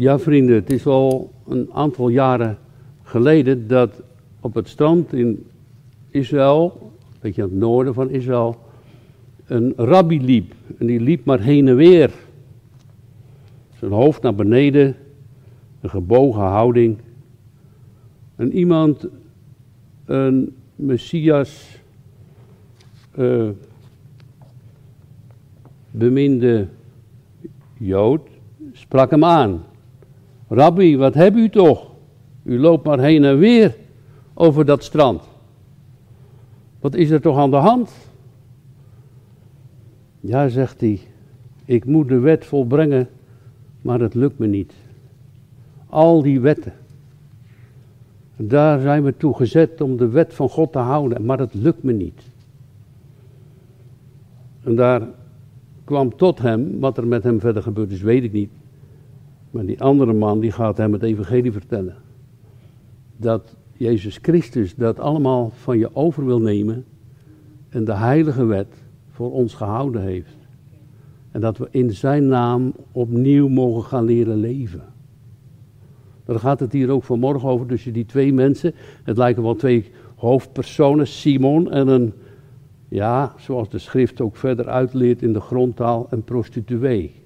Ja, vrienden, het is al een aantal jaren geleden dat op het strand in Israël, een beetje aan het noorden van Israël, een rabbi liep. En die liep maar heen en weer. Zijn hoofd naar beneden, een gebogen houding. En iemand, een messias, uh, beminde Jood, sprak hem aan. Rabbi, wat hebt u toch? U loopt maar heen en weer over dat strand. Wat is er toch aan de hand? Ja, zegt hij, ik moet de wet volbrengen, maar het lukt me niet. Al die wetten. Daar zijn we toe gezet om de wet van God te houden, maar het lukt me niet. En daar kwam tot hem, wat er met hem verder gebeurd is, weet ik niet. Maar die andere man die gaat hem het evangelie vertellen. Dat Jezus Christus dat allemaal van je over wil nemen en de heilige wet voor ons gehouden heeft. En dat we in zijn naam opnieuw mogen gaan leren leven. Daar gaat het hier ook vanmorgen over tussen die twee mensen. Het lijken wel twee hoofdpersonen, Simon en een, ja, zoals de schrift ook verder uitleert in de grondtaal, een prostituee.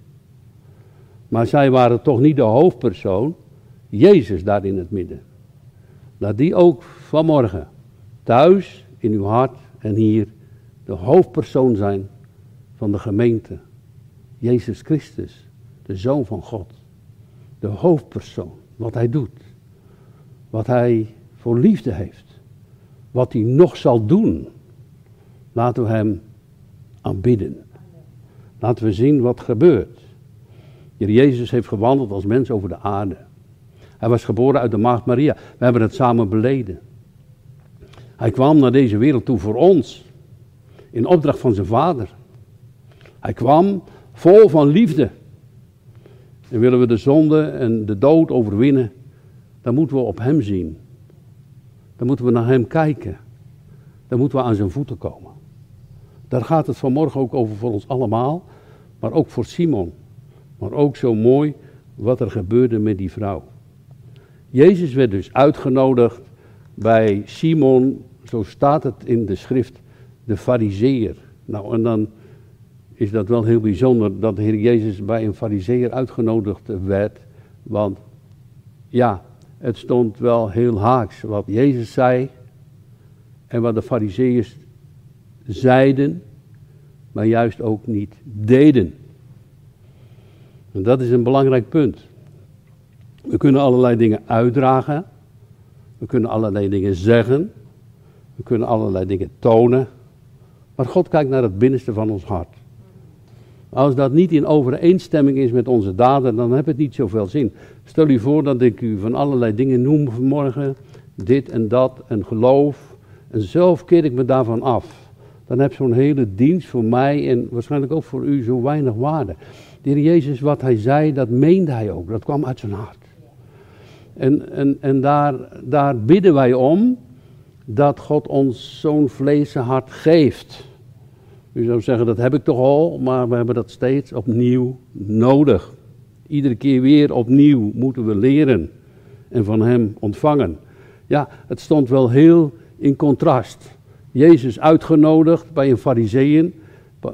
Maar zij waren toch niet de hoofdpersoon. Jezus daar in het midden. Laat die ook vanmorgen thuis, in uw hart en hier de hoofdpersoon zijn van de gemeente. Jezus Christus, de Zoon van God. De hoofdpersoon, wat hij doet. Wat hij voor liefde heeft. Wat hij nog zal doen. Laten we hem aanbidden. Laten we zien wat gebeurt. Jezus heeft gewandeld als mens over de aarde. Hij was geboren uit de maagd Maria. We hebben het samen beleden. Hij kwam naar deze wereld toe voor ons. In opdracht van zijn vader. Hij kwam vol van liefde. En willen we de zonde en de dood overwinnen, dan moeten we op hem zien. Dan moeten we naar hem kijken. Dan moeten we aan zijn voeten komen. Daar gaat het vanmorgen ook over voor ons allemaal, maar ook voor Simon. Maar ook zo mooi wat er gebeurde met die vrouw. Jezus werd dus uitgenodigd bij Simon, zo staat het in de schrift, de fariseer. Nou, en dan is dat wel heel bijzonder dat de Heer Jezus bij een fariseer uitgenodigd werd. Want ja, het stond wel heel haaks wat Jezus zei en wat de fariseeërs zeiden, maar juist ook niet deden. En dat is een belangrijk punt. We kunnen allerlei dingen uitdragen. We kunnen allerlei dingen zeggen. We kunnen allerlei dingen tonen. Maar God kijkt naar het binnenste van ons hart. Als dat niet in overeenstemming is met onze daden, dan heeft het niet zoveel zin. Stel u voor dat ik u van allerlei dingen noem vanmorgen. Dit en dat en geloof. En zelf keer ik me daarvan af. Dan heb zo'n hele dienst voor mij en waarschijnlijk ook voor u zo weinig waarde. De heer Jezus, wat hij zei, dat meende hij ook. Dat kwam uit zijn hart. En, en, en daar, daar bidden wij om dat God ons zo'n vlees hart geeft. U zou zeggen, dat heb ik toch al, maar we hebben dat steeds opnieuw nodig. Iedere keer weer opnieuw moeten we leren en van Hem ontvangen. Ja, het stond wel heel in contrast. Jezus uitgenodigd bij een fariseeën.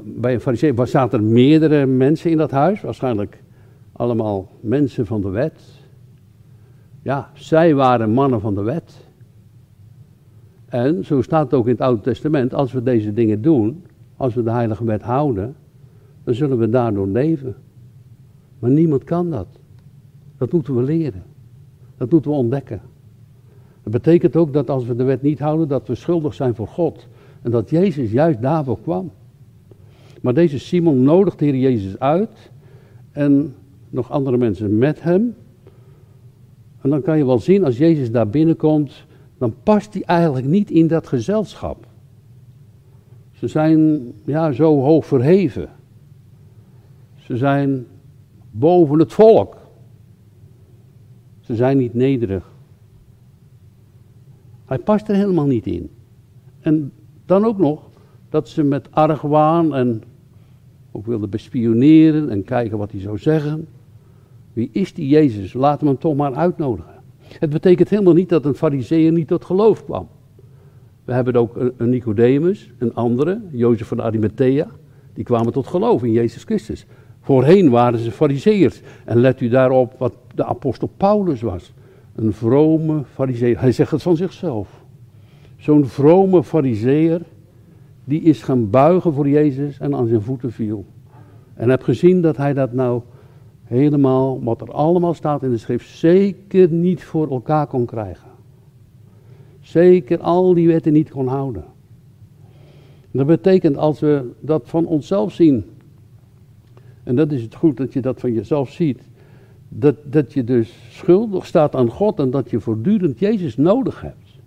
Bij een fariseeën zaten er meerdere mensen in dat huis, waarschijnlijk allemaal mensen van de wet. Ja, zij waren mannen van de wet. En zo staat het ook in het Oude Testament, als we deze dingen doen, als we de heilige wet houden, dan zullen we daardoor leven. Maar niemand kan dat. Dat moeten we leren. Dat moeten we ontdekken. Dat betekent ook dat als we de wet niet houden, dat we schuldig zijn voor God. En dat Jezus juist daarvoor kwam. Maar deze Simon nodigt de Heer Jezus uit. En nog andere mensen met hem. En dan kan je wel zien, als Jezus daar binnenkomt, dan past hij eigenlijk niet in dat gezelschap. Ze zijn ja, zo hoog verheven. Ze zijn boven het volk. Ze zijn niet nederig. Hij past er helemaal niet in. En dan ook nog dat ze met argwaan en ook wilden bespioneren en kijken wat hij zou zeggen. Wie is die Jezus? Laten we hem toch maar uitnodigen. Het betekent helemaal niet dat een fariseer niet tot geloof kwam. We hebben ook een Nicodemus, een andere, Jozef van Arimathea. Die kwamen tot geloof in Jezus Christus. Voorheen waren ze fariseërs. En let u daarop wat de apostel Paulus was. Een vrome fariseer. Hij zegt het van zichzelf. Zo'n vrome fariseer, die is gaan buigen voor Jezus en aan zijn voeten viel. En heb gezien dat hij dat nou helemaal, wat er allemaal staat in de schrift, zeker niet voor elkaar kon krijgen. Zeker al die wetten niet kon houden. Dat betekent als we dat van onszelf zien, en dat is het goed dat je dat van jezelf ziet, dat, dat je dus schuldig staat aan God en dat je voortdurend Jezus nodig hebt.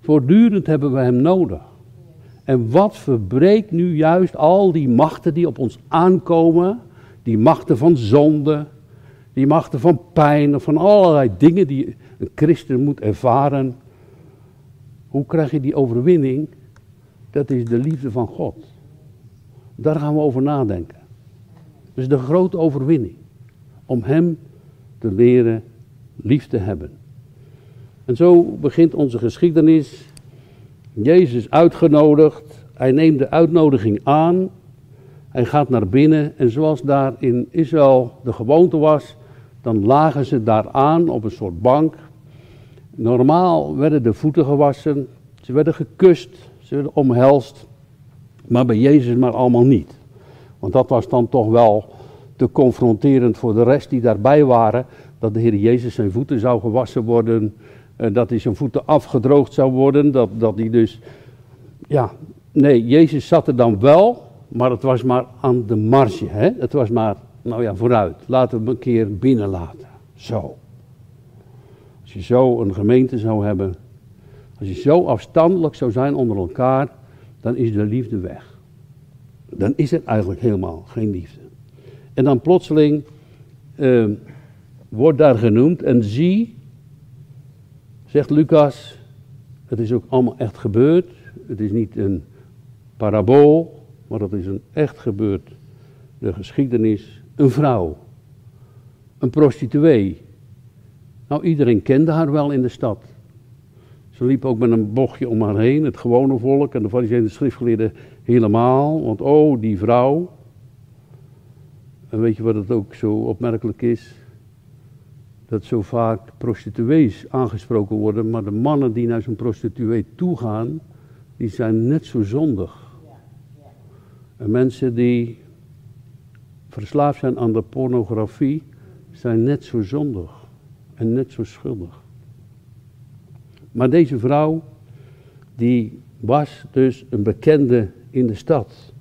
Voortdurend hebben we Hem nodig. En wat verbreekt nu juist al die machten die op ons aankomen, die machten van zonde, die machten van pijn, van allerlei dingen die een christen moet ervaren. Hoe krijg je die overwinning? Dat is de liefde van God. Daar gaan we over nadenken. Is de grote overwinning. Om Hem te leren lief te hebben. En zo begint onze geschiedenis. Jezus uitgenodigd. Hij neemt de uitnodiging aan. Hij gaat naar binnen. En zoals daar in Israël de gewoonte was, dan lagen ze daar aan op een soort bank. Normaal werden de voeten gewassen. Ze werden gekust. Ze werden omhelst. Maar bij Jezus maar allemaal niet. Want dat was dan toch wel te confronterend voor de rest die daarbij waren. Dat de Heer Jezus zijn voeten zou gewassen worden. Eh, dat hij zijn voeten afgedroogd zou worden. Dat, dat hij dus. Ja, nee, Jezus zat er dan wel. Maar het was maar aan de marge. Hè? Het was maar, nou ja, vooruit. Laten we hem een keer binnenlaten. Zo. Als je zo een gemeente zou hebben. Als je zo afstandelijk zou zijn onder elkaar. Dan is de liefde weg. Dan is er eigenlijk helemaal geen liefde. En dan plotseling uh, wordt daar genoemd. En zie, zegt Lucas, het is ook allemaal echt gebeurd. Het is niet een parabool, maar dat is een echt gebeurd. De geschiedenis, een vrouw, een prostituee. Nou, iedereen kende haar wel in de stad. Ze liep ook met een bochtje om haar heen, het gewone volk en de fariseeën schriftgeleerden helemaal. Want oh, die vrouw. En weet je wat het ook zo opmerkelijk is? Dat zo vaak prostituees aangesproken worden, maar de mannen die naar zo'n prostituee toe gaan, die zijn net zo zondig. En mensen die verslaafd zijn aan de pornografie, zijn net zo zondig en net zo schuldig. Maar deze vrouw, die was dus een bekende in de stad.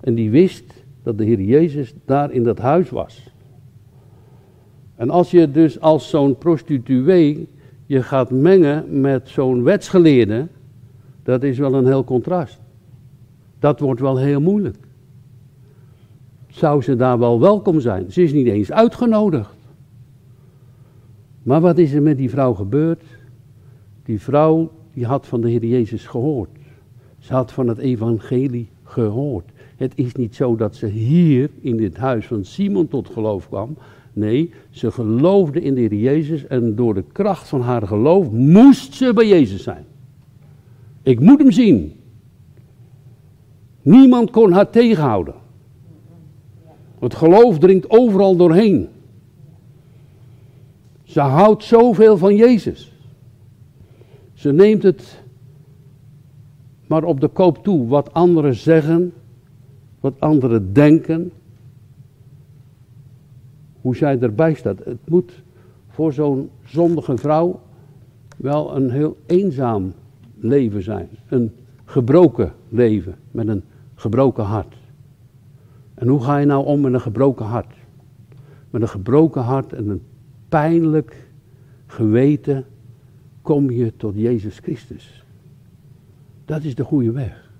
En die wist dat de Heer Jezus daar in dat huis was. En als je dus als zo'n prostituee je gaat mengen met zo'n wetsgeleerde, dat is wel een heel contrast. Dat wordt wel heel moeilijk. Zou ze daar wel welkom zijn? Ze is niet eens uitgenodigd. Maar wat is er met die vrouw gebeurd? Die vrouw die had van de Heer Jezus gehoord. Ze had van het evangelie gehoord. Het is niet zo dat ze hier in dit huis van Simon tot geloof kwam. Nee, ze geloofde in de Heer Jezus en door de kracht van haar geloof moest ze bij Jezus zijn. Ik moet hem zien. Niemand kon haar tegenhouden. Het geloof dringt overal doorheen. Ze houdt zoveel van Jezus. Ze neemt het maar op de koop toe. Wat anderen zeggen, wat anderen denken. Hoe zij erbij staat. Het moet voor zo'n zondige vrouw wel een heel eenzaam leven zijn. Een gebroken leven met een gebroken hart. En hoe ga je nou om met een gebroken hart? Met een gebroken hart en een pijnlijk geweten kom je tot Jezus Christus. Dat is de goede weg.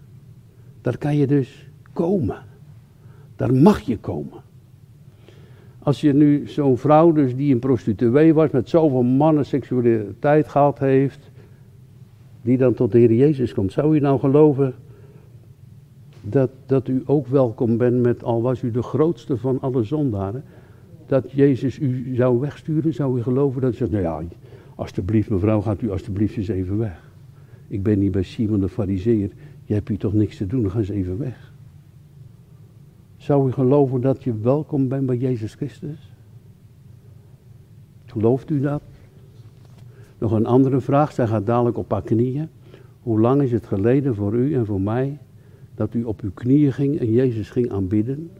Daar kan je dus komen. Daar mag je komen. Als je nu zo'n vrouw dus die een prostituee was, met zoveel mannen seksualiteit gehad heeft, die dan tot de Heer Jezus komt, zou u nou geloven dat, dat u ook welkom bent met, al was u de grootste van alle zondaren, dat Jezus u zou wegsturen? Zou u geloven dat u zegt, nou ja, alstublieft mevrouw, gaat u alstublieft eens even weg. Ik ben niet bij Simon de Fariseer, je hebt hier toch niks te doen, ga eens even weg. Zou u geloven dat je welkom bent bij Jezus Christus? Gelooft u dat? Nog een andere vraag, zij gaat dadelijk op haar knieën. Hoe lang is het geleden voor u en voor mij dat u op uw knieën ging en Jezus ging aanbidden?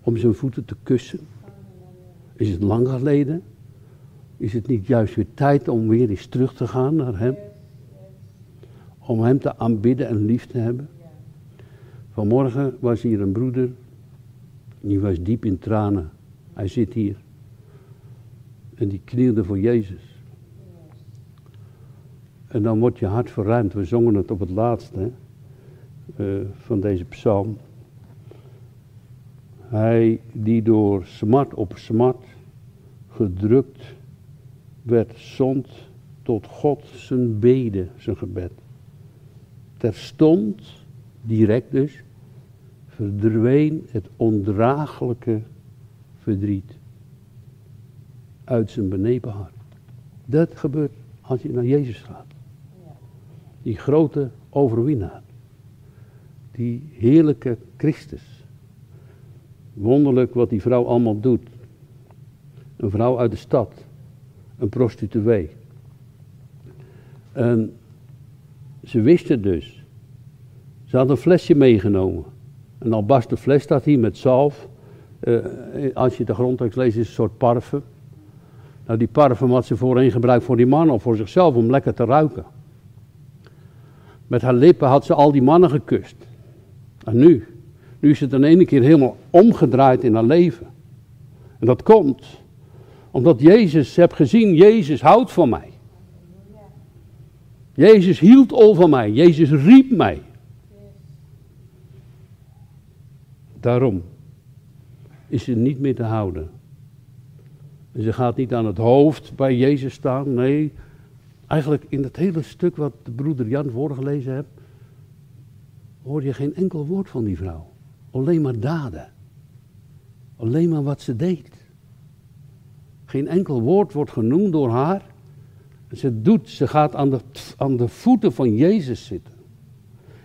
Om zijn voeten te kussen? Is het lang geleden? Is het niet juist weer tijd om weer eens terug te gaan naar Hem? Om Hem te aanbidden en lief te hebben? Vanmorgen was hier een broeder, die was diep in tranen. Hij zit hier. En die knielde voor Jezus. En dan wordt je hart verruimd. We zongen het op het laatste uh, van deze psalm. Hij die door smart op smart gedrukt werd, zond tot God zijn bede, zijn gebed. Terstond, direct dus, verdween het ondraaglijke verdriet uit zijn benepen hart. Dat gebeurt als je naar Jezus gaat. Die grote overwinnaar. Die heerlijke Christus. Wonderlijk wat die vrouw allemaal doet. Een vrouw uit de stad. Een prostituee. En ze wisten dus. Ze had een flesje meegenomen. Een albasten fles staat hier met zalf. Uh, als je de grondtekst leest is een soort parfum. Nou, die parfum had ze voorheen gebruikt voor die mannen of voor zichzelf om lekker te ruiken. Met haar lippen had ze al die mannen gekust. En nu? Nu is het in ene keer helemaal omgedraaid in haar leven. En dat komt omdat Jezus, heb gezien, Jezus houdt van mij. Jezus hield al van mij. Jezus riep mij. Daarom is ze niet meer te houden. En ze gaat niet aan het hoofd bij Jezus staan. Nee, eigenlijk in het hele stuk wat de broeder Jan voorgelezen heeft, hoor je geen enkel woord van die vrouw. Alleen maar daden. Alleen maar wat ze deed. Geen enkel woord wordt genoemd door haar. Ze doet, ze gaat aan de, aan de voeten van Jezus zitten.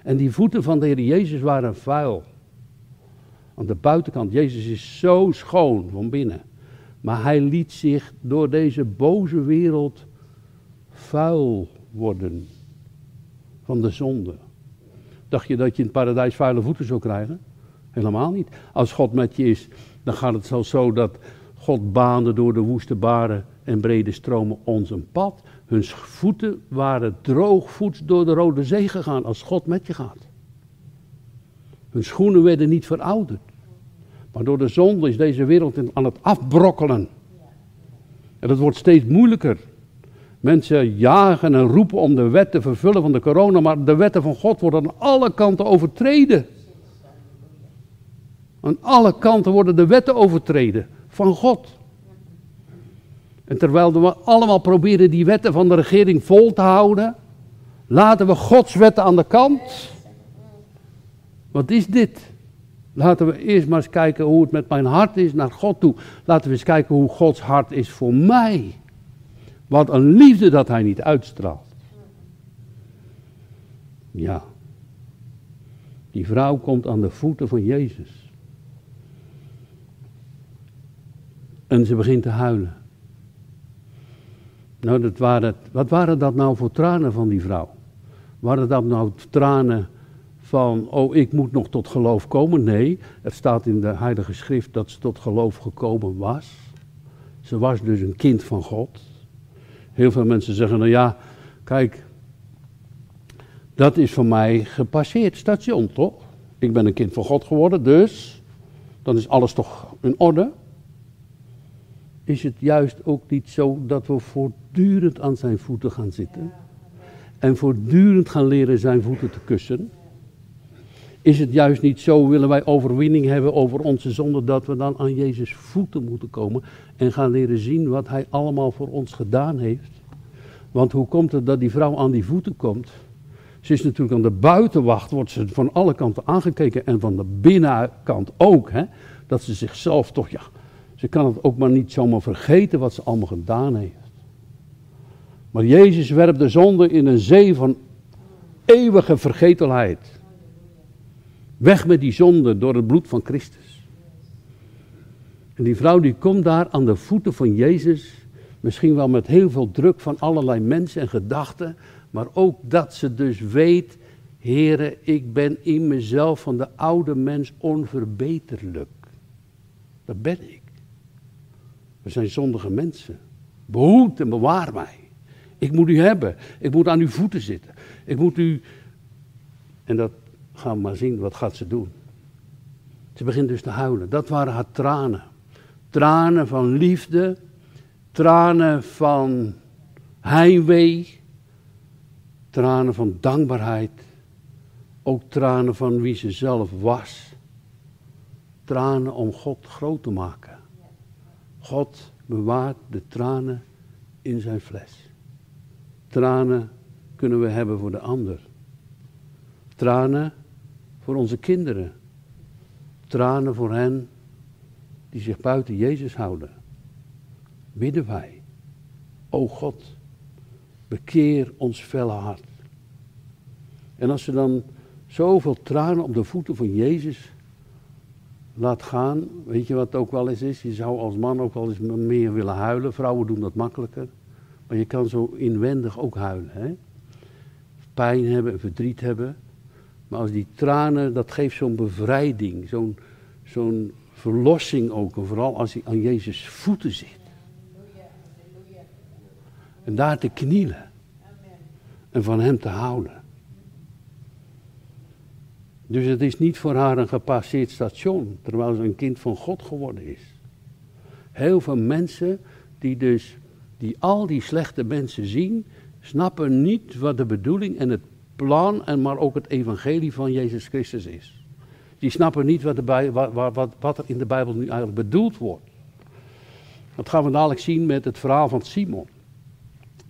En die voeten van de Heer Jezus waren vuil. Aan de buitenkant, Jezus is zo schoon van binnen. Maar hij liet zich door deze boze wereld vuil worden van de zonde. Dacht je dat je in het paradijs vuile voeten zou krijgen? Helemaal niet. Als God met je is, dan gaat het zelfs zo dat God baande door de woeste baren en brede stromen ons een pad. Hun voeten waren droogvoets door de Rode Zee gegaan als God met je gaat. Hun schoenen werden niet verouderd. Maar door de zonde is deze wereld aan het afbrokkelen. En dat wordt steeds moeilijker. Mensen jagen en roepen om de wet te vervullen van de corona, maar de wetten van God worden aan alle kanten overtreden. Aan alle kanten worden de wetten overtreden van God. En terwijl we allemaal proberen die wetten van de regering vol te houden, laten we Gods wetten aan de kant. Wat is dit? Laten we eerst maar eens kijken hoe het met mijn hart is naar God toe. Laten we eens kijken hoe Gods hart is voor mij. Wat een liefde dat hij niet uitstraalt. Ja. Die vrouw komt aan de voeten van Jezus. En ze begint te huilen. Nou, dat wat waren dat nou voor tranen van die vrouw? Waren dat nou tranen van, oh ik moet nog tot geloof komen. Nee, het staat in de Heilige Schrift dat ze tot geloof gekomen was. Ze was dus een kind van God. Heel veel mensen zeggen, nou ja, kijk, dat is voor mij gepasseerd station, toch? Ik ben een kind van God geworden, dus dan is alles toch in orde. Is het juist ook niet zo dat we voortdurend aan zijn voeten gaan zitten? En voortdurend gaan leren zijn voeten te kussen? Is het juist niet zo, willen wij overwinning hebben over onze zonde, dat we dan aan Jezus voeten moeten komen en gaan leren zien wat Hij allemaal voor ons gedaan heeft? Want hoe komt het dat die vrouw aan die voeten komt? Ze is natuurlijk aan de buitenwacht, wordt ze van alle kanten aangekeken en van de binnenkant ook. Hè? Dat ze zichzelf toch, ja, ze kan het ook maar niet zomaar vergeten wat ze allemaal gedaan heeft. Maar Jezus werpt de zonde in een zee van eeuwige vergetelheid. Weg met die zonde door het bloed van Christus. En die vrouw die komt daar aan de voeten van Jezus, misschien wel met heel veel druk van allerlei mensen en gedachten, maar ook dat ze dus weet, Heere, ik ben in mezelf van de oude mens onverbeterlijk. Dat ben ik. We zijn zondige mensen. Behoed en bewaar mij. Ik moet u hebben. Ik moet aan uw voeten zitten. Ik moet u. En dat gaan maar zien, wat gaat ze doen? Ze begint dus te huilen. Dat waren haar tranen. Tranen van liefde, tranen van heimwee, tranen van dankbaarheid, ook tranen van wie ze zelf was. Tranen om God groot te maken. God bewaart de tranen in zijn fles. Tranen kunnen we hebben voor de ander. Tranen voor onze kinderen. Tranen voor hen die zich buiten Jezus houden. Bidden wij. O God, bekeer ons felle hart. En als ze dan zoveel tranen op de voeten van Jezus laat gaan, weet je wat ook wel eens is? Je zou als man ook wel eens meer willen huilen. Vrouwen doen dat makkelijker. Maar je kan zo inwendig ook huilen. Hè? Pijn hebben, verdriet hebben. Maar als die tranen, dat geeft zo'n bevrijding, zo'n zo'n verlossing ook. Vooral als hij aan Jezus voeten zit. En daar te knielen. En van hem te houden. Dus het is niet voor haar een gepasseerd station, terwijl ze een kind van God geworden is. Heel veel mensen die dus, die al die slechte mensen zien, snappen niet wat de bedoeling en het plan, en maar ook het evangelie van Jezus Christus is. Die snappen niet wat, wat, wat, wat er in de Bijbel nu eigenlijk bedoeld wordt. Dat gaan we dadelijk zien met het verhaal van Simon.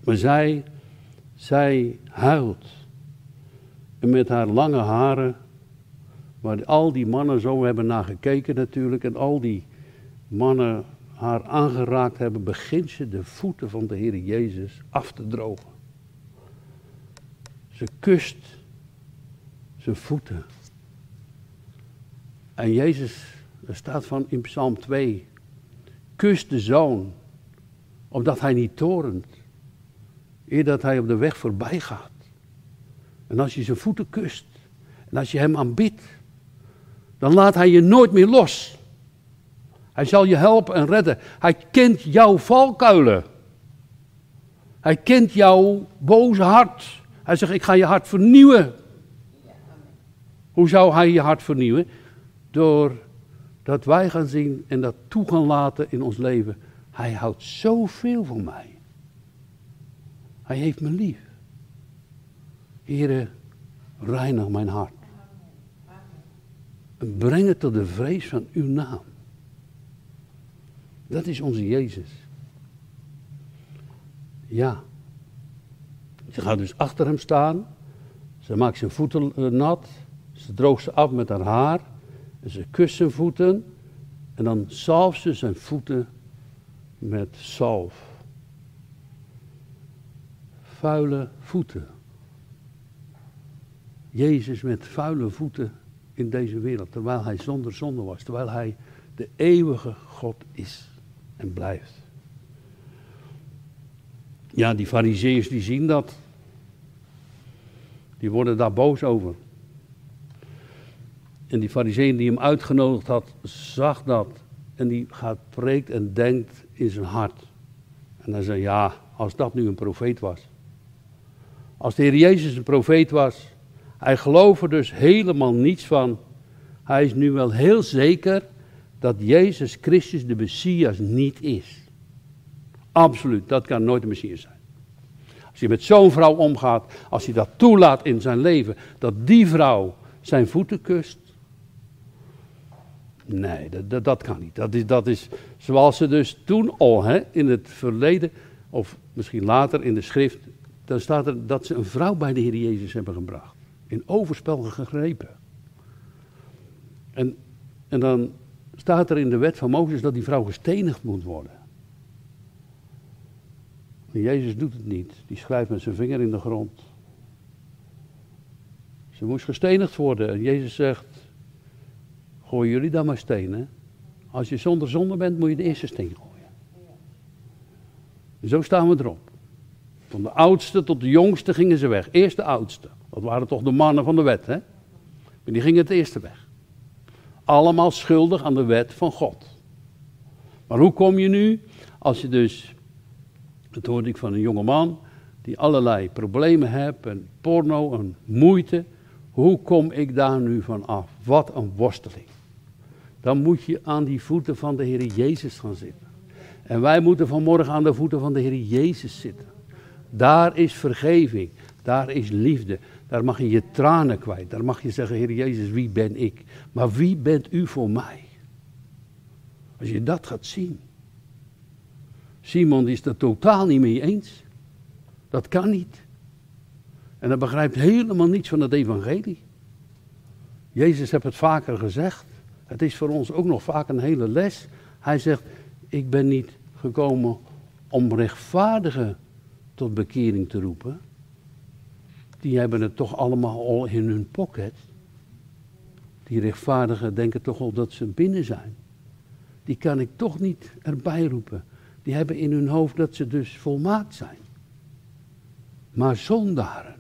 Maar zij, zij huilt. En met haar lange haren, waar al die mannen zo hebben naar gekeken natuurlijk, en al die mannen haar aangeraakt hebben, begint ze de voeten van de Heer Jezus af te drogen. Ze kust zijn voeten. En Jezus, er staat van in Psalm 2, kust de zoon, opdat hij niet torent, eer dat hij op de weg voorbij gaat. En als je zijn voeten kust, en als je hem aanbidt, dan laat hij je nooit meer los. Hij zal je helpen en redden. Hij kent jouw valkuilen. Hij kent jouw boze hart. Hij zegt, ik ga je hart vernieuwen. Hoe zou hij je hart vernieuwen? Door dat wij gaan zien en dat toe gaan laten in ons leven. Hij houdt zoveel van mij. Hij heeft me lief. Here, reinig mijn hart. En breng het tot de vrees van uw naam. Dat is onze Jezus. Ja. Ze gaat dus achter hem staan. Ze maakt zijn voeten eh, nat. Ze droogt ze af met haar haar. En ze kust zijn voeten. En dan zalft ze zijn voeten met zalf. Vuile voeten. Jezus met vuile voeten in deze wereld. Terwijl hij zonder zonde was. Terwijl hij de eeuwige God is en blijft. Ja, die fariseeërs die zien dat. Die worden daar boos over. En die fariseeën die hem uitgenodigd had, zag dat. En die gaat preekt en denkt in zijn hart. En hij zei, ja, als dat nu een profeet was. Als de Heer Jezus een profeet was, hij gelooft er dus helemaal niets van. Hij is nu wel heel zeker dat Jezus Christus de Messias niet is. Absoluut, dat kan nooit de Messias zijn. Als hij met zo'n vrouw omgaat, als hij dat toelaat in zijn leven, dat die vrouw zijn voeten kust. Nee, dat, dat, dat kan niet. Dat is, dat is zoals ze dus toen al hè, in het verleden, of misschien later in de schrift, dan staat er dat ze een vrouw bij de Heer Jezus hebben gebracht. In overspel gegrepen. En, en dan staat er in de wet van Mozes dat die vrouw gestenigd moet worden. En Jezus doet het niet. Die schrijft met zijn vinger in de grond. Ze moest gestenigd worden. En Jezus zegt, gooi jullie dan maar stenen. Als je zonder zonde bent, moet je de eerste steen gooien. En zo staan we erop. Van de oudste tot de jongste gingen ze weg. Eerst de oudste. Dat waren toch de mannen van de wet, hè? Maar die gingen het eerste weg. Allemaal schuldig aan de wet van God. Maar hoe kom je nu, als je dus, dat hoorde ik van een jonge man, die allerlei problemen heeft en porno en moeite. Hoe kom ik daar nu van af? Wat een worsteling. Dan moet je aan die voeten van de Heer Jezus gaan zitten. En wij moeten vanmorgen aan de voeten van de Heer Jezus zitten. Daar is vergeving, daar is liefde. Daar mag je je tranen kwijt. Daar mag je zeggen, Heer Jezus, wie ben ik? Maar wie bent u voor mij? Als je dat gaat zien. Simon is het totaal niet mee eens. Dat kan niet. En hij begrijpt helemaal niets van het evangelie. Jezus heeft het vaker gezegd. Het is voor ons ook nog vaak een hele les. Hij zegt, ik ben niet gekomen om rechtvaardigen tot bekering te roepen. Die hebben het toch allemaal al in hun pocket. Die rechtvaardigen denken toch al dat ze binnen zijn. Die kan ik toch niet erbij roepen. Die hebben in hun hoofd dat ze dus volmaakt zijn. Maar zondaren,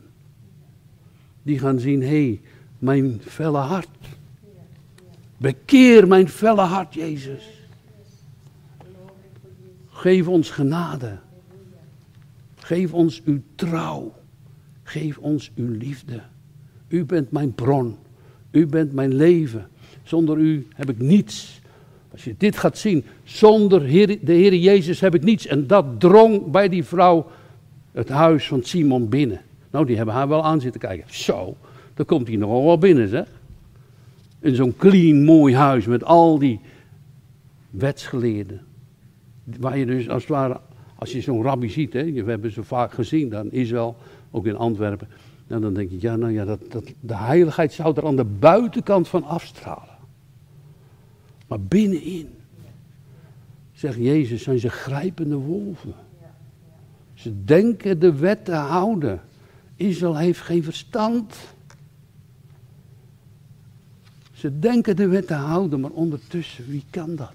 die gaan zien, hé, mijn felle hart. Bekeer mijn felle hart, Jezus. Geef ons genade. Geef ons uw trouw. Geef ons uw liefde. U bent mijn bron. U bent mijn leven. Zonder u heb ik niets. Als je dit gaat zien, zonder de Heer Jezus heb ik niets. En dat drong bij die vrouw het huis van Simon binnen. Nou, die hebben haar wel aan zitten kijken. Zo, dan komt hij nogal wel binnen, zeg. In zo'n clean, mooi huis met al die wetsgeleerden. Waar je dus als het ware, als je zo'n rabbi ziet, hè, we hebben ze vaak gezien dan Israël, ook in Antwerpen. Nou, dan denk je, ja, nou ja, dat, dat, de heiligheid zou er aan de buitenkant van afstralen. Maar binnenin, zegt Jezus, zijn ze grijpende wolven. Ze denken de wet te houden. Israël heeft geen verstand. Ze denken de wet te houden, maar ondertussen, wie kan dat?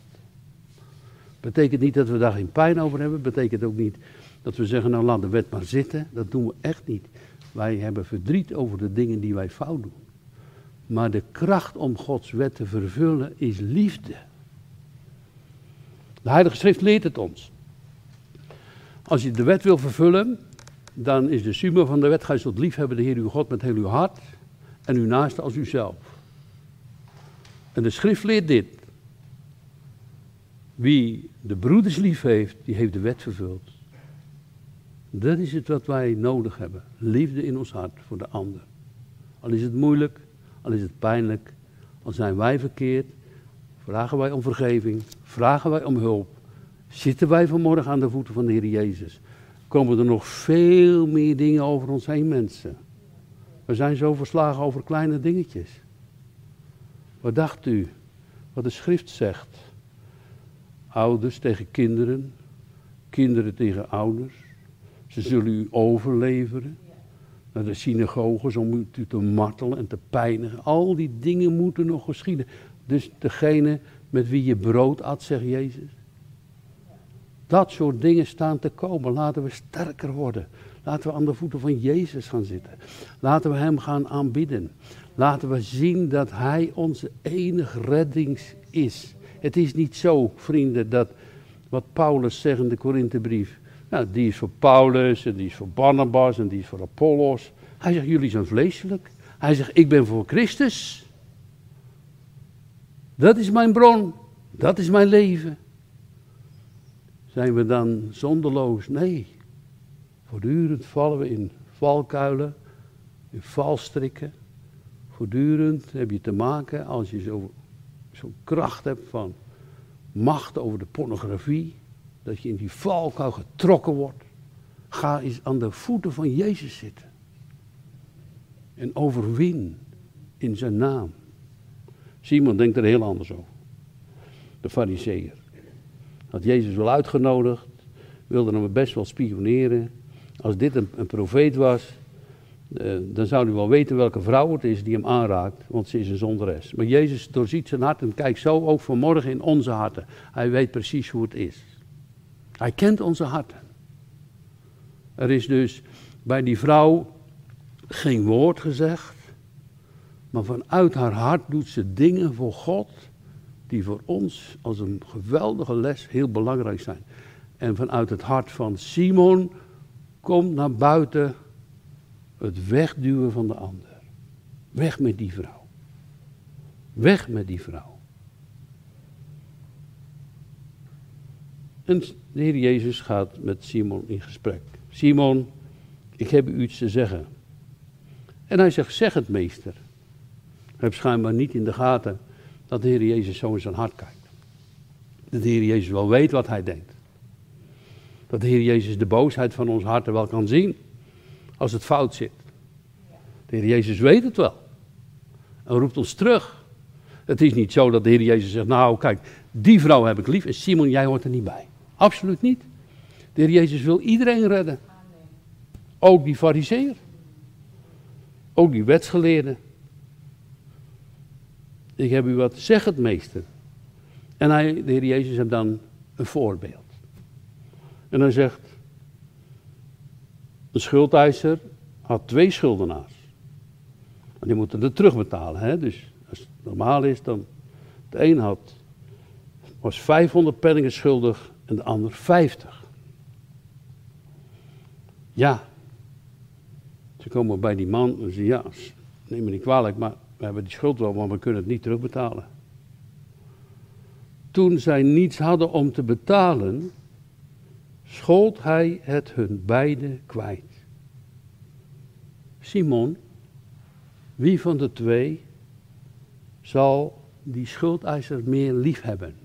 Betekent niet dat we daar geen pijn over hebben. Betekent ook niet dat we zeggen, nou laat de wet maar zitten. Dat doen we echt niet. Wij hebben verdriet over de dingen die wij fout doen. Maar de kracht om Gods wet te vervullen is liefde. De Heilige Schrift leert het ons. Als je de wet wil vervullen, dan is de summa van de wet, gij zult lief hebben de Heer uw God met heel uw hart en uw naaste als uzelf. En de schrift leert dit. Wie de broeders lief heeft, die heeft de wet vervuld. Dat is het wat wij nodig hebben. Liefde in ons hart voor de ander. Al is het moeilijk, al is het pijnlijk, al zijn wij verkeerd, vragen wij om vergeving, vragen wij om hulp. Zitten wij vanmorgen aan de voeten van de Heer Jezus? Komen er nog veel meer dingen over ons heen, mensen? We zijn zo verslagen over kleine dingetjes. Wat dacht u? Wat de schrift zegt. Ouders tegen kinderen, kinderen tegen ouders. Ze zullen u overleveren naar de synagoges om u te martelen en te pijnigen. Al die dingen moeten nog geschieden. Dus degene met wie je brood at, zegt Jezus. Dat soort dingen staan te komen. Laten we sterker worden. Laten we aan de voeten van Jezus gaan zitten. Laten we Hem gaan aanbidden. Laten we zien dat Hij onze enige reddings is. Het is niet zo, vrienden, dat wat Paulus zegt in de Korinthebrief. Nou, die is voor Paulus en die is voor Barnabas en die is voor Apollos. Hij zegt, jullie zijn vleeselijk. Hij zegt, ik ben voor Christus. Dat is mijn bron. Dat is mijn leven. Zijn we dan zonderloos? Nee. Voortdurend vallen we in valkuilen, in valstrikken. Voortdurend heb je te maken als je zo'n zo kracht hebt van macht over de pornografie. Dat je in die valkuil getrokken wordt. Ga eens aan de voeten van Jezus zitten. En overwin in zijn naam. Simon denkt er heel anders over. De fariseer. Had Jezus wel uitgenodigd, wilde hem best wel spioneren. Als dit een, profeet was, eh, dan zou hij wel weten welke vrouw het is die hem aanraakt, want ze is een zonderes. Maar Jezus doorziet zijn hart en kijkt zo ook vanmorgen in onze harten. Hij weet precies hoe het is. Hij kent onze harten. Er is dus bij die vrouw geen woord gezegd, maar vanuit haar hart doet ze dingen voor God die voor ons als een geweldige les heel belangrijk zijn. En vanuit het hart van Simon komt naar buiten het wegduwen van de ander. Weg met die vrouw. Weg met die vrouw. En de Heer Jezus gaat met Simon in gesprek. Simon, ik heb u iets te zeggen. En hij zegt, zeg het meester. Hij heeft schijnbaar niet in de gaten dat de Heer Jezus zo in zijn hart kijkt. Dat de Heer Jezus wel weet wat hij denkt. Dat de Heer Jezus de boosheid van ons hart wel kan zien als het fout zit. De Heer Jezus weet het wel. En roept ons terug. Het is niet zo dat de Heer Jezus zegt, nou kijk, die vrouw heb ik lief en Simon, jij hoort er niet bij. Absoluut niet. De Heer Jezus wil iedereen redden. Ook die fariseer. Ook die wetsgeleerde. Ik heb u wat, zeg het meester. En hij, de Heer Jezus heeft dan een voorbeeld. En hij zegt, een schuldeiser had twee schuldenaars. En die moeten het terugbetalen. Hè? Dus als het normaal is, dan de een had, was 500 penningen schuldig en de ander 50. Ja, ze komen bij die man en zeggen, ja, neem me niet kwalijk, maar we hebben die schuld wel, maar we kunnen het niet terugbetalen. Toen zij niets hadden om te betalen, schold hij het hun beiden kwijt. Simon, wie van de twee zal die schuldeiser meer lief hebben?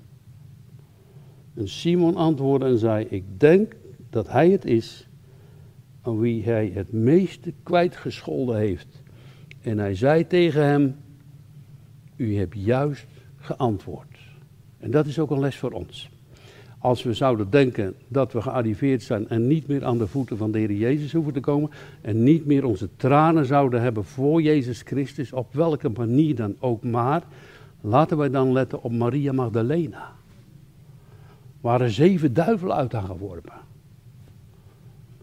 En Simon antwoordde en zei: Ik denk dat hij het is aan wie hij het meeste kwijtgescholden heeft. En hij zei tegen hem: U hebt juist geantwoord. En dat is ook een les voor ons. Als we zouden denken dat we gearriveerd zijn en niet meer aan de voeten van de Heer Jezus hoeven te komen en niet meer onze tranen zouden hebben voor Jezus Christus, op welke manier dan ook maar, laten wij dan letten op Maria Magdalena. Waren zeven duivelen uit haar geworpen.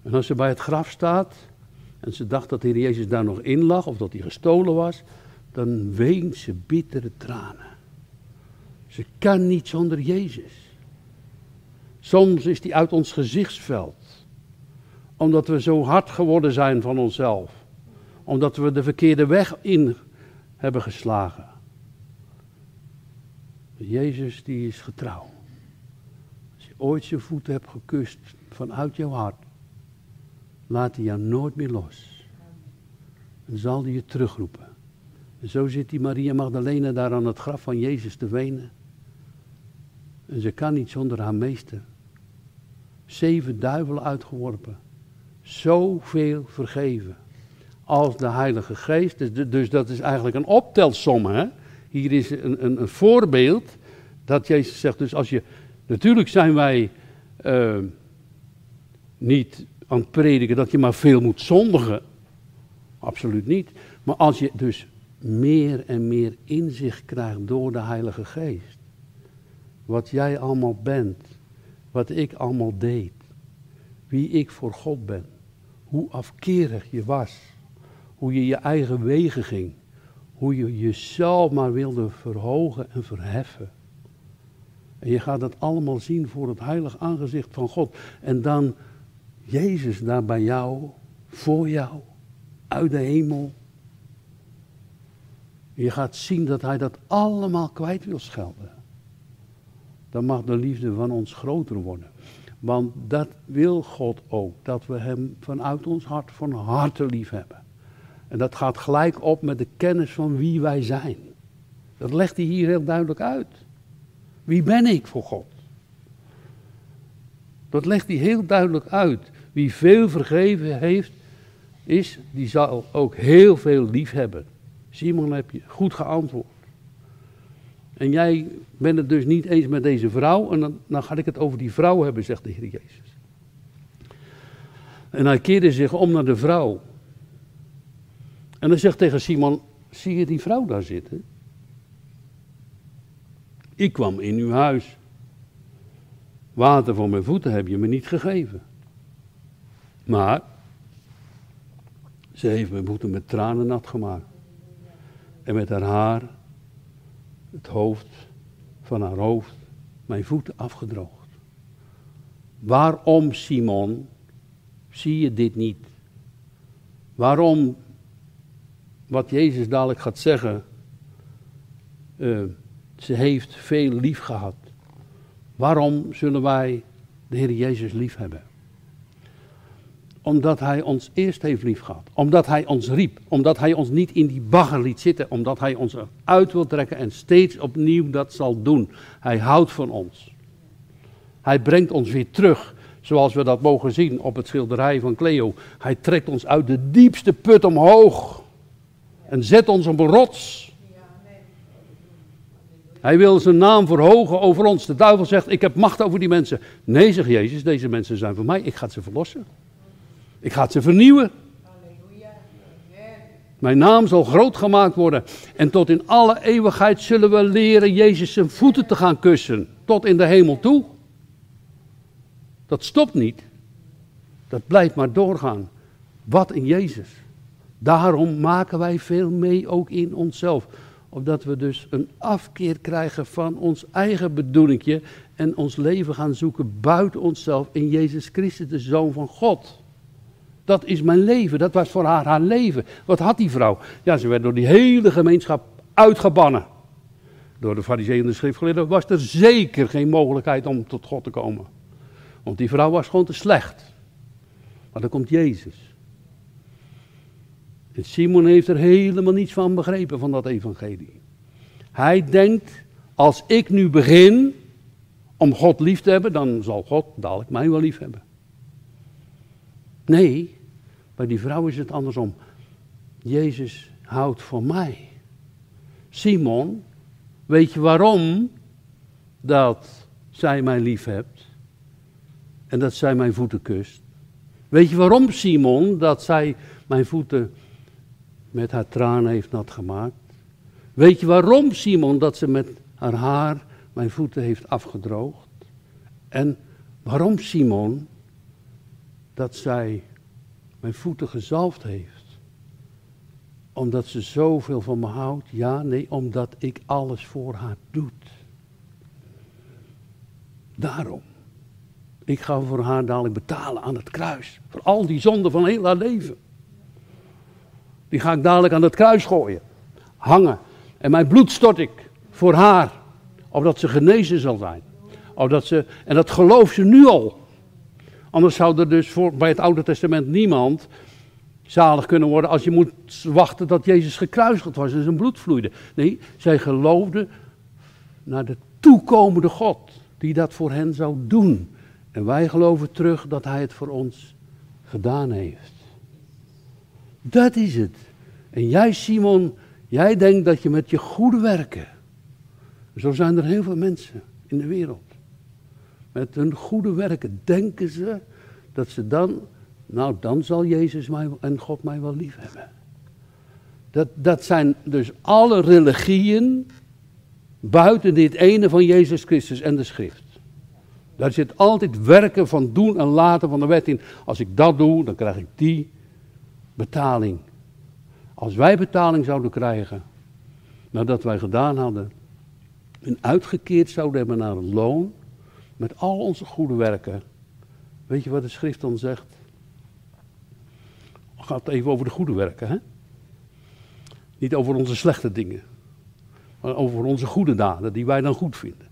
En als ze bij het graf staat en ze dacht dat de Heer Jezus daar nog in lag of dat hij gestolen was, dan weent ze bittere tranen. Ze kan niet zonder Jezus. Soms is die uit ons gezichtsveld. Omdat we zo hard geworden zijn van onszelf. Omdat we de verkeerde weg in hebben geslagen. Jezus die is getrouw. Ooit je voeten hebt gekust vanuit jouw hart, laat hij jou nooit meer los. En zal hij je terugroepen. En zo zit die Maria Magdalena daar aan het graf van Jezus te wenen. En ze kan niet zonder haar meester zeven duivelen uitgeworpen. Zoveel vergeven. Als de Heilige Geest. Dus, dus dat is eigenlijk een optelsom. Hè? Hier is een, een, een, voorbeeld. Dat Jezus zegt, dus als je. Natuurlijk zijn wij uh, niet aan het prediken dat je maar veel moet zondigen. Absoluut niet. Maar als je dus meer en meer inzicht krijgt door de Heilige Geest. Wat jij allemaal bent wat ik allemaal deed. Wie ik voor God ben. Hoe afkerig je was. Hoe je je eigen wegen ging. Hoe je jezelf maar wilde verhogen en verheffen. En je gaat dat allemaal zien voor het heilig aangezicht van God. En dan Jezus daar bij jou, voor jou, uit de hemel. Je gaat zien dat hij dat allemaal kwijt wil schelden dan mag de liefde van ons groter worden. Want dat wil God ook, dat we Hem vanuit ons hart van harte lief hebben. En dat gaat gelijk op met de kennis van wie wij zijn. Dat legt hij hier heel duidelijk uit. Wie ben ik voor God? Dat legt hij heel duidelijk uit. Wie veel vergeven heeft, is, die zal ook heel veel lief hebben. Simon heb je goed geantwoord. En jij bent het dus niet eens met deze vrouw. En dan, dan ga ik het over die vrouw hebben, zegt de Heer Jezus. En hij keerde zich om naar de vrouw. En hij zegt tegen Simon: Zie je die vrouw daar zitten? Ik kwam in uw huis. Water voor mijn voeten heb je me niet gegeven. Maar ze heeft mijn voeten met tranen nat gemaakt. En met haar haar, het hoofd van haar hoofd, mijn voeten afgedroogd. Waarom, Simon, zie je dit niet? Waarom, wat Jezus dadelijk gaat zeggen, uh, ze heeft veel lief gehad. Waarom zullen wij de Heer Jezus lief hebben? Omdat Hij ons eerst heeft lief gehad. Omdat Hij ons riep. Omdat Hij ons niet in die bagger liet zitten. Omdat Hij ons uit wil trekken en steeds opnieuw dat zal doen. Hij houdt van ons. Hij brengt ons weer terug. Zoals we dat mogen zien op het schilderij van Cleo. Hij trekt ons uit de diepste put omhoog. En zet ons op een rots. Hij wil zijn naam verhogen over ons. De duivel zegt, ik heb macht over die mensen. Nee, zegt Jezus, deze mensen zijn van mij. Ik ga ze verlossen. Ik ga ze vernieuwen. Mijn naam zal groot gemaakt worden. En tot in alle eeuwigheid zullen we leren Jezus zijn voeten te gaan kussen. Tot in de hemel toe. Dat stopt niet. Dat blijft maar doorgaan. Wat in Jezus. Daarom maken wij veel mee ook in onszelf opdat we dus een afkeer krijgen van ons eigen bedoelingje en ons leven gaan zoeken buiten onszelf in Jezus Christus, de Zoon van God. Dat is mijn leven, dat was voor haar haar leven. Wat had die vrouw? Ja, ze werd door die hele gemeenschap uitgebannen. Door de fariseeën en de schriftgeleerden was er zeker geen mogelijkheid om tot God te komen. Want die vrouw was gewoon te slecht. Maar dan komt Jezus. Simon heeft er helemaal niets van begrepen van dat evangelie. Hij denkt, als ik nu begin om God lief te hebben, dan zal God dadelijk mij wel lief hebben. Nee, bij die vrouw is het andersom. Jezus houdt van mij. Simon, weet je waarom dat zij mij lief hebt en dat zij mijn voeten kust? Weet je waarom, Simon, dat zij mijn voeten met haar tranen heeft nat gemaakt. Weet je waarom, Simon, dat ze met haar haar mijn voeten heeft afgedroogd? En waarom, Simon, dat zij mijn voeten gezalfd heeft? Omdat ze zoveel van me houdt? Ja, nee, omdat ik alles voor haar doe. Daarom. Ik ga voor haar dadelijk betalen aan het kruis. Voor al die zonden van heel haar leven. Die ga ik dadelijk aan het kruis gooien. Hangen. En mijn bloed stort ik voor haar. Opdat ze genezen zal zijn. Opdat ze, en dat gelooft ze nu al. Anders zou er dus bij het Oude Testament niemand zalig kunnen worden als je moet wachten dat Jezus gekruisigd was en zijn bloed vloeide. Nee, zij geloofde naar de toekomende God die dat voor hen zou doen. En wij geloven terug dat hij het voor ons gedaan heeft. Dat is het. En jij, Simon, jij denkt dat je met je goede werken. Zo zijn er heel veel mensen in de wereld. Met hun goede werken denken ze dat ze dan, nou dan zal Jezus mij en God mij wel lief hebben. Dat, dat zijn dus alle religieën buiten dit ene van Jezus Christus en de schrift. Daar zit altijd werken van doen en laten van de wet in. Als ik dat doe, dan krijg ik die betaling. Als wij betaling zouden krijgen, nadat wij gedaan hadden, en uitgekeerd zouden hebben naar een loon, met al onze goede werken, weet je wat de schrift dan zegt? Het gaat even over de goede werken, hè? Niet over onze slechte dingen, maar over onze goede daden die wij dan goed vinden.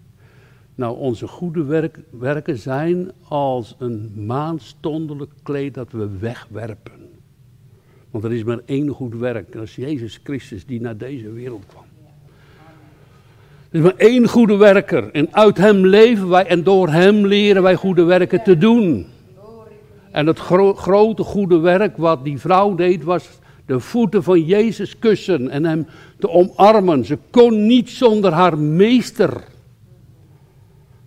Nou, onze goede werk, werken zijn als een maandstondelijk kleed dat we wegwerpen. Want er is maar één goed werk. Dat is Jezus Christus die naar deze wereld kwam. Er is maar één goede werker. En uit hem leven wij en door hem leren wij goede werken te doen. En het grote goede werk wat die vrouw deed was de voeten van Jezus kussen en hem te omarmen. Ze kon niet zonder haar meester.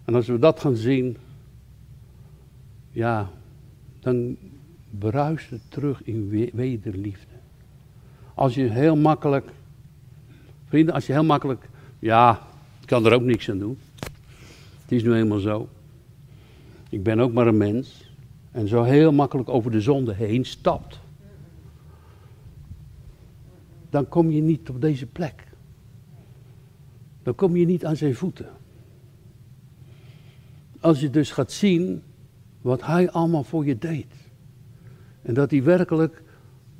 En als we dat gaan zien, ja, dan bruist terug in wederliefde. Als je heel makkelijk, vrienden, als je heel makkelijk, ja, ik kan er ook niks aan doen. Het is nu eenmaal zo. Ik ben ook maar een mens. En zo heel makkelijk over de zonde heen stapt. Dan kom je niet op deze plek. Dan kom je niet aan zijn voeten. Als je dus gaat zien wat hij allemaal voor je deed. En dat hij werkelijk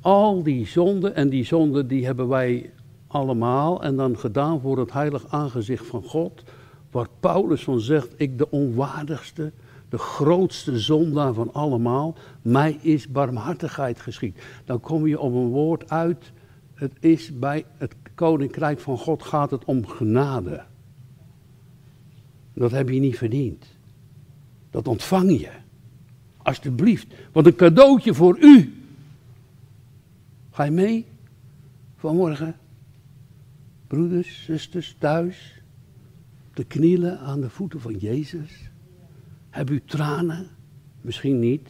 al die zonden, en die zonden die hebben wij allemaal, en dan gedaan voor het heilig aangezicht van God, waar Paulus van zegt, ik de onwaardigste, de grootste zondaar van allemaal, mij is barmhartigheid geschied. Dan kom je op een woord uit, het is bij het koninkrijk van God gaat het om genade. Dat heb je niet verdiend. Dat ontvang je. Alsjeblieft. Want een cadeautje voor u. Ga je mee vanmorgen? Broeders, zusters, thuis. Te knielen aan de voeten van Jezus. Heb u tranen? Misschien niet.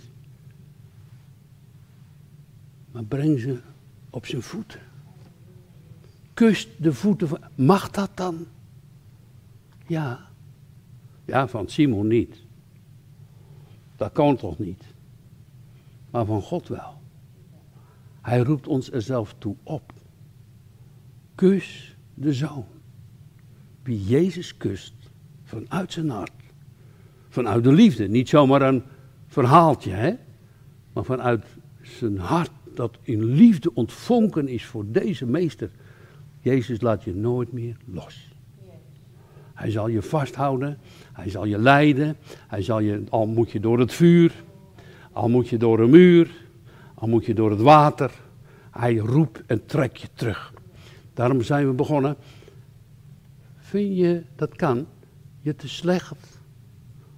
Maar breng ze op zijn voeten. Kust de voeten van. Mag dat dan? Ja. Ja, van Simon niet. Dat kan toch niet? Maar van God wel. Hij roept ons er zelf toe op. Kus de zoon. Wie Jezus kust vanuit zijn hart. Vanuit de liefde. Niet zomaar een verhaaltje, hè? Maar vanuit zijn hart dat in liefde ontvonken is voor deze meester. Jezus laat je nooit meer los. Hij zal je vasthouden, hij zal je leiden, hij zal je, al moet je door het vuur, al moet je door een muur, al moet je door het water, hij roept en trekt je terug. Daarom zijn we begonnen. Vind je dat kan? Je te slecht?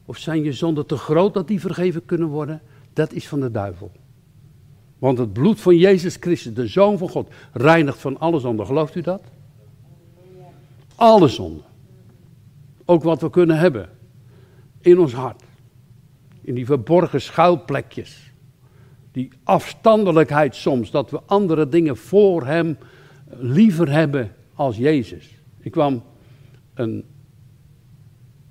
Of zijn je zonden te groot dat die vergeven kunnen worden? Dat is van de duivel. Want het bloed van Jezus Christus, de Zoon van God, reinigt van alle zonden. Gelooft u dat? Alle zonden. Ook wat we kunnen hebben in ons hart. In die verborgen schuilplekjes. Die afstandelijkheid soms, dat we andere dingen voor Hem liever hebben als Jezus. Ik kwam een,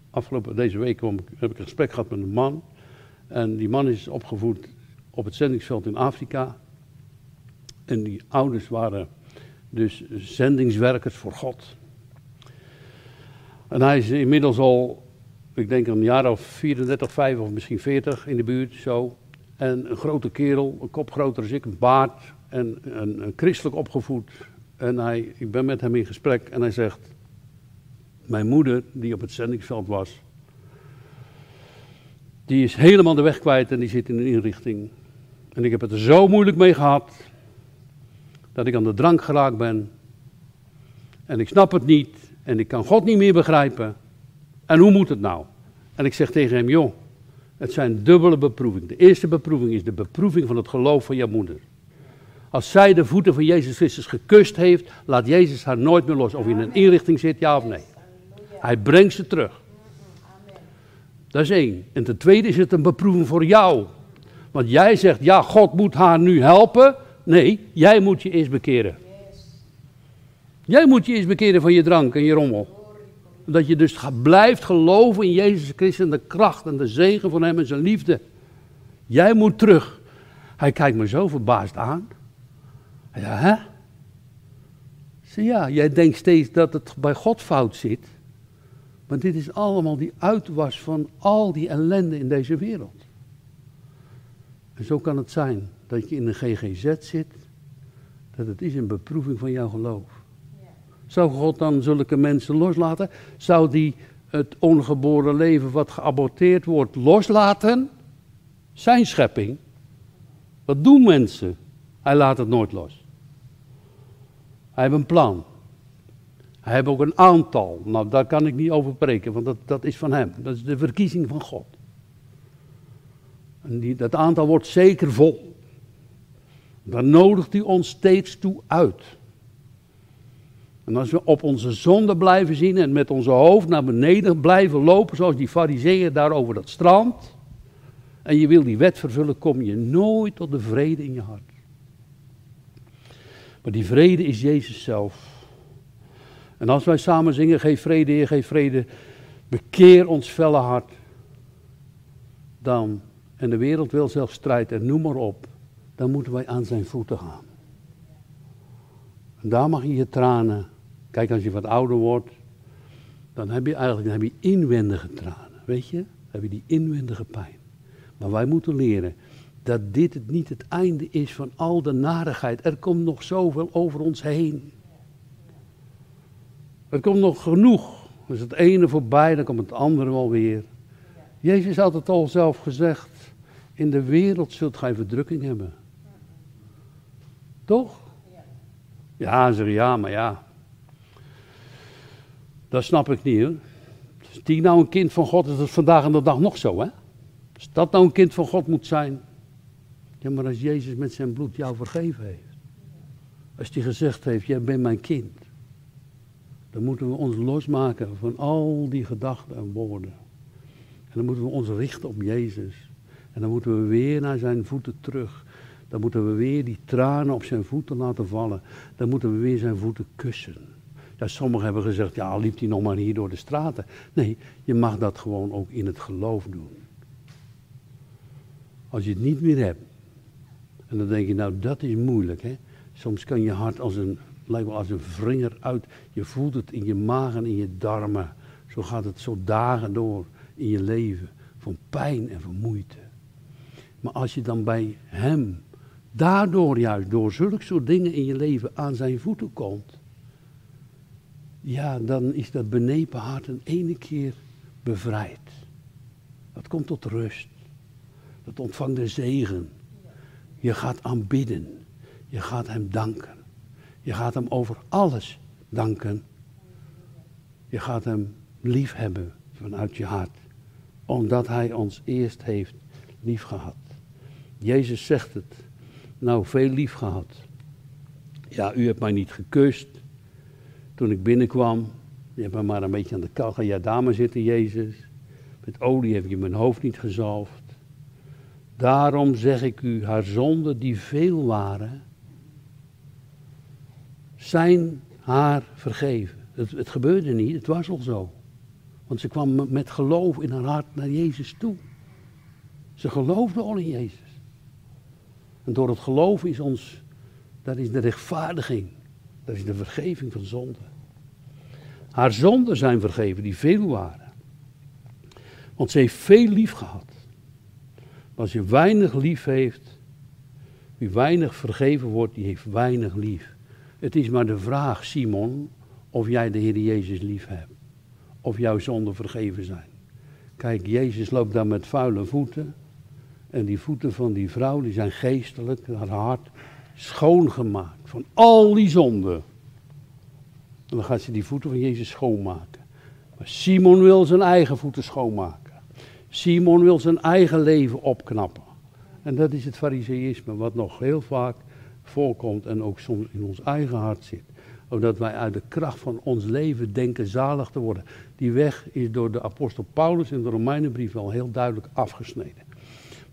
afgelopen deze week heb ik een gesprek gehad met een man. En die man is opgevoed op het zendingsveld in Afrika. En die ouders waren dus zendingswerkers voor God. En hij is inmiddels al, ik denk een jaar of 34, 5 of misschien 40 in de buurt, zo. En een grote kerel, een kop groter dan ik, een baard en een, christelijk opgevoed. En hij, ik ben met hem in gesprek en hij zegt, mijn moeder, die op het zendingsveld was, die is helemaal de weg kwijt en die zit in een inrichting. En ik heb het er zo moeilijk mee gehad, dat ik aan de drank geraakt ben. En ik snap het niet. En ik kan God niet meer begrijpen. En hoe moet het nou? En ik zeg tegen hem, joh, het zijn dubbele beproevingen. De eerste beproeving is de beproeving van het geloof van je moeder. Als zij de voeten van Jezus Christus gekust heeft, laat Jezus haar nooit meer los. Of in een inrichting zit, ja of nee. Hij brengt ze terug. Dat is één. En ten tweede is het een beproeving voor jou. Want jij zegt, ja, God moet haar nu helpen. Nee, jij moet je eerst bekeren. Jij moet je eens bekeren van je drank en je rommel. Dat je dus blijft geloven in Jezus Christus en de kracht en de zegen van Hem en zijn liefde. Jij moet terug. Hij kijkt me zo verbaasd aan. Ja, hè? Zeg ja, jij denkt steeds dat het bij God fout zit. Maar dit is allemaal die uitwas van al die ellende in deze wereld. En zo kan het zijn dat je in een GGZ zit, dat het is een beproeving van jouw geloof. Zou God dan zulke mensen loslaten? Zou die het ongeboren leven wat geaborteerd wordt loslaten? Zijn schepping. Wat doen mensen? Hij laat het nooit los. Hij heeft een plan. Hij heeft ook een aantal. Nou, daar kan ik niet over preken, want dat, dat is van hem. Dat is de verkiezing van God. En die, dat aantal wordt zeker vol. Daar nodigt hij ons steeds toe uit. En als we op onze zonde blijven zien en met onze hoofd naar beneden blijven lopen, zoals die fariseeën daar over dat strand, en je wil die wet vervullen, kom je nooit tot de vrede in je hart. Maar die vrede is Jezus zelf. En als wij samen zingen, geef vrede, Heer, geef vrede, bekeer ons felle hart, dan, en de wereld wil zelfs strijd en noem maar op, dan moeten wij aan zijn voeten gaan. En daar mag je je tranen. Kijk, als je wat ouder wordt, dan heb je eigenlijk dan heb je inwendige tranen, weet je? Dan heb je die inwendige pijn. Maar wij moeten leren dat dit niet het einde is van al de narigheid. Er komt nog zoveel over ons heen. Er komt nog genoeg. Dus het ene voorbij, dan komt het andere wel weer. Jezus had het al zelf gezegd. In de wereld zult gij verdrukking hebben. Toch? Ja, zeg ja, maar ja. Dat snap ik niet hoor. Die nou een kind van God, is dat vandaag en de dag nog zo hè? Als dat nou een kind van God moet zijn. Ja, maar als Jezus met zijn bloed jou vergeven heeft. Als hij gezegd heeft, jij bent mijn kind. Dan moeten we ons losmaken van al die gedachten en woorden. En dan moeten we ons richten op Jezus. En dan moeten we weer naar zijn voeten terug. Dan moeten we weer die tranen op zijn voeten laten vallen. Dan moeten we weer zijn voeten kussen. Ja, sommigen hebben gezegd, ja, liep hij nog maar hier door de straten. Nee, je mag dat gewoon ook in het geloof doen. Als je het niet meer hebt. En dan denk je, nou, dat is moeilijk, hè. Soms kan je hart als een, lijkt wel als een vringer uit. Je voelt het in je maag en in je darmen. Zo gaat het zo dagen door in je leven. Van pijn en van moeite. Maar als je dan bij hem, daardoor juist, door zulke soort dingen in je leven aan zijn voeten komt. Ja, dan is dat benepen hart een ene keer bevrijd. Dat komt tot rust. Dat ontvangt de zegen. Je gaat aanbidden. Je gaat hem danken. Je gaat hem over alles danken. Je gaat hem liefhebben vanuit je hart. Omdat hij ons eerst heeft liefgehad. Jezus zegt het. Nou, veel lief gehad. Ja, u hebt mij niet gekust. Toen ik binnenkwam, je hebt me maar een beetje aan de kachel. Ja, maar zitten, Jezus. Met olie heb je mijn hoofd niet gezalfd. Daarom zeg ik u, haar zonden die veel waren, zijn haar vergeven. Het, het gebeurde niet, het was al zo. Want ze kwam met geloof in haar hart naar Jezus toe. Ze geloofde al in Jezus. En door het geloof is ons, dat is de rechtvaardiging. Dat is de vergeving van zonden. Haar zonden zijn vergeven, die veel waren. Want ze heeft veel lief gehad. Als je weinig lief heeft, wie weinig vergeven wordt, die heeft weinig lief. Het is maar de vraag, Simon, of jij de Heer Jezus lief hebt. Of jouw zonden vergeven zijn. Kijk, Jezus loopt daar met vuile voeten. En die voeten van die vrouw, die zijn geestelijk, haar hart, schoongemaakt van al die zonden. En dan gaat ze die voeten van Jezus schoonmaken. Maar Simon wil zijn eigen voeten schoonmaken. Simon wil zijn eigen leven opknappen. En dat is het fariseïsme, wat nog heel vaak voorkomt en ook soms in ons eigen hart zit. Omdat wij uit de kracht van ons leven denken zalig te worden. Die weg is door de apostel Paulus in de Romeinenbrief al heel duidelijk afgesneden.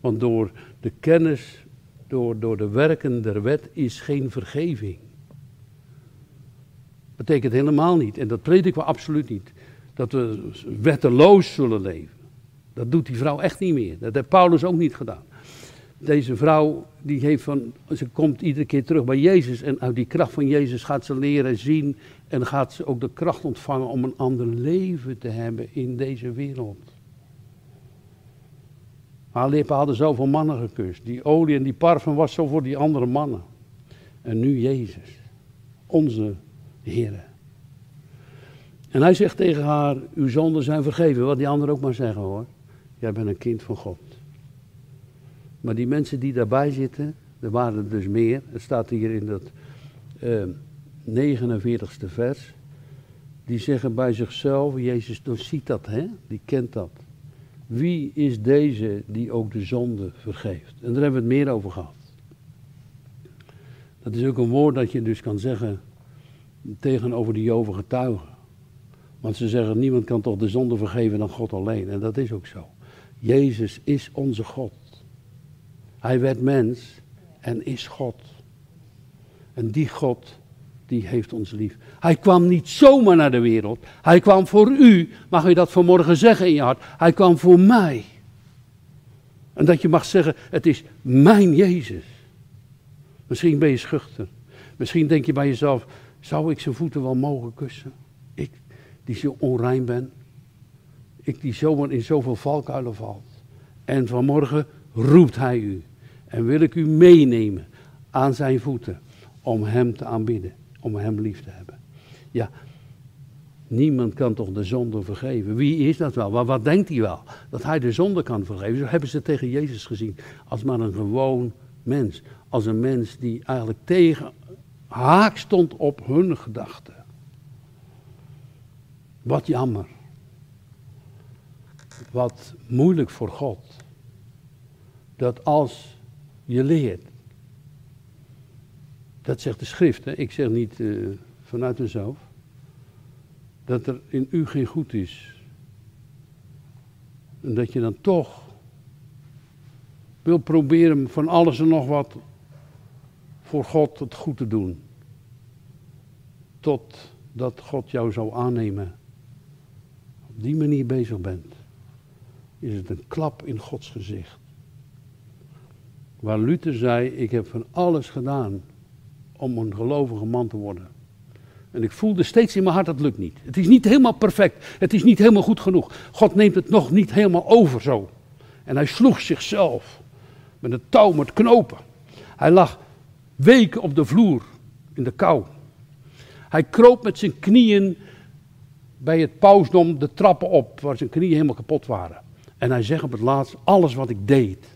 Want door de kennis, door, door de werken der wet is geen vergeving. Betekent helemaal niet, en dat prediken we absoluut niet, dat we wetteloos zullen leven. Dat doet die vrouw echt niet meer. Dat heeft Paulus ook niet gedaan. Deze vrouw, die heeft van, ze komt iedere keer terug bij Jezus en uit die kracht van Jezus gaat ze leren zien en gaat ze ook de kracht ontvangen om een ander leven te hebben in deze wereld. Haar lippen hadden zoveel mannen gekust. Die olie en die parfum was zo voor die andere mannen. En nu Jezus, onze Heer. En hij zegt tegen haar, uw zonden zijn vergeven. Wat die anderen ook maar zeggen hoor. Jij bent een kind van God. Maar die mensen die daarbij zitten, er waren er dus meer. Het staat hier in dat uh, ehm, 49ste vers. Die zeggen bij zichzelf, Jezus ziet dat, hè? die kent dat. Wie is deze die ook de zonde vergeeft? En daar hebben we het meer over gehad. Dat is ook een woord dat je dus kan zeggen tegenover de Joven getuigen. Want ze zeggen, niemand kan toch de zonde vergeven dan God alleen. En dat is ook zo. Jezus is onze God. Hij werd mens en is God. En die God, die heeft ons lief. Hij kwam niet zomaar naar de wereld. Hij kwam voor u. Mag je dat vanmorgen zeggen in je hart? Hij kwam voor mij. En dat je mag zeggen, het is mijn Jezus. Misschien ben je schuchter. Misschien denk je bij jezelf, zou ik zijn voeten wel mogen kussen? Ik, die zo onrein ben. Ik die zomaar in zoveel valkuilen valt. En vanmorgen roept hij u. En wil ik u meenemen aan zijn voeten om hem te aanbidden. Om hem lief te hebben. Ja, niemand kan toch de zonde vergeven. Wie is dat wel? Wat, wat denkt hij wel? Dat hij de zonde kan vergeven. Zo hebben ze tegen Jezus gezien. Als maar een gewoon mens. Als een mens die eigenlijk tegen haak stond op hun gedachten. Wat jammer. Wat moeilijk voor God. Dat als je leert. Dat zegt de schrift, hè? ik zeg niet uh, vanuit mezelf. Dat er in u geen goed is. En dat je dan toch wil proberen van alles en nog wat voor God het goed te doen. Totdat God jou zou aannemen. Op die manier bezig bent. Is het een klap in Gods gezicht. Waar Luther zei, ik heb van alles gedaan om een gelovige man te worden. En ik voelde steeds in mijn hart, dat lukt niet. Het is niet helemaal perfect. Het is niet helemaal goed genoeg. God neemt het nog niet helemaal over zo. En hij sloeg zichzelf met een touw met knopen. Hij lag weken op de vloer in de kou. Hij kroop met zijn knieën bij het pausdom de trappen op, waar zijn knieën helemaal kapot waren. En hij zegt op het laatst, alles wat ik deed.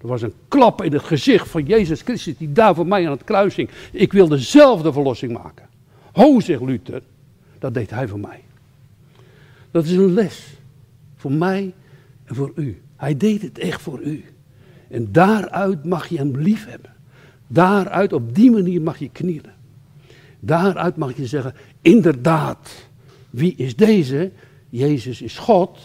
Er was een klap in het gezicht van Jezus Christus die daar voor mij aan het kruis hing. Ik wil dezelfde verlossing maken. Ho, zegt Luther, dat deed hij voor mij. Dat is een les voor mij en voor u. Hij deed het echt voor u. En daaruit mag je hem lief hebben. Daaruit, op die manier mag je knielen. Daaruit mag je zeggen, inderdaad, wie is deze? Jezus is God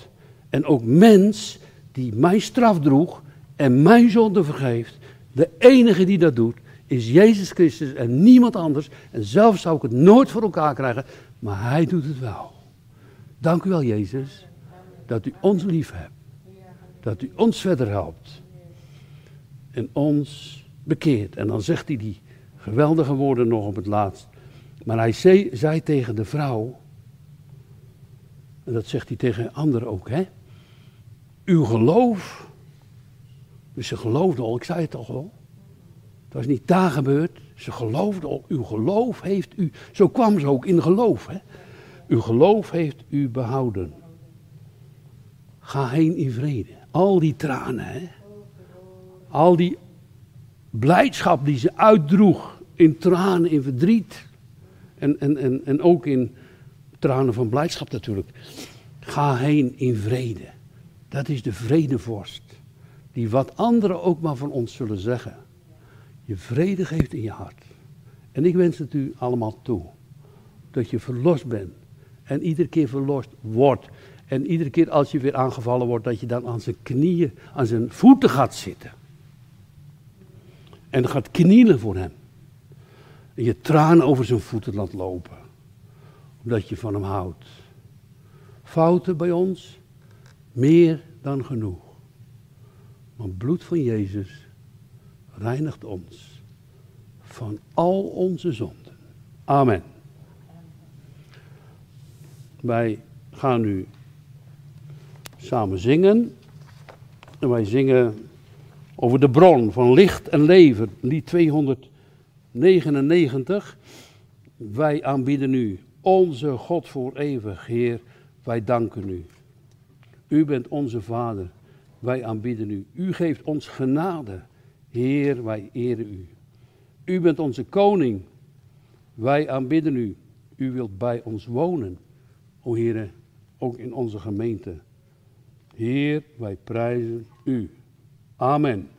en ook mens die mijn straf droeg en mijn zonde vergeeft. De enige die dat doet is Jezus Christus en niemand anders. En zelf zou ik het nooit voor elkaar krijgen, maar Hij doet het wel. Dank u wel, Jezus, dat u ons lief hebt. Dat u ons verder helpt. En ons bekeert. En dan zegt hij die geweldige woorden nog op het laatst. Maar hij zei, zei tegen de vrouw, en dat zegt hij tegen anderen ook, hè. Uw geloof, dus ze geloofde al, ik zei het toch al. Het was niet daar gebeurd, ze geloofde al, uw geloof heeft u, zo kwam ze ook in geloof, hè. Uw geloof heeft u behouden. Ga heen in vrede. Al die tranen, hè. Al die blijdschap die ze uitdroeg in tranen, in verdriet. En, en, en, en ook in tranen van blijdschap natuurlijk. Ga heen in vrede. Dat is de vredevorst. Die wat anderen ook maar van ons zullen zeggen. Je vrede geeft in je hart. En ik wens het u allemaal toe. Dat je verlost bent. En iedere keer verlost wordt. En iedere keer als je weer aangevallen wordt, dat je dan aan zijn knieën, aan zijn voeten gaat zitten. En gaat knielen voor hem. En je tranen over zijn voeten laat lopen. Omdat je van hem houdt. Fouten bij ons, meer dan genoeg. Maar bloed van Jezus reinigt ons van al onze zonden. Amen. Wij gaan nu samen zingen. En wij zingen over de bron van licht en leven, lied 299. Wij aanbieden u, onze God voor eeuwig, Heer, wij danken u. U bent onze Vader, wij aanbieden u. U geeft ons genade, Heer, wij eren u. U bent onze koning, wij aanbidden u. U wilt bij ons wonen, o Heer, ook in onze gemeente. Heer, wij prijzen u. Amen.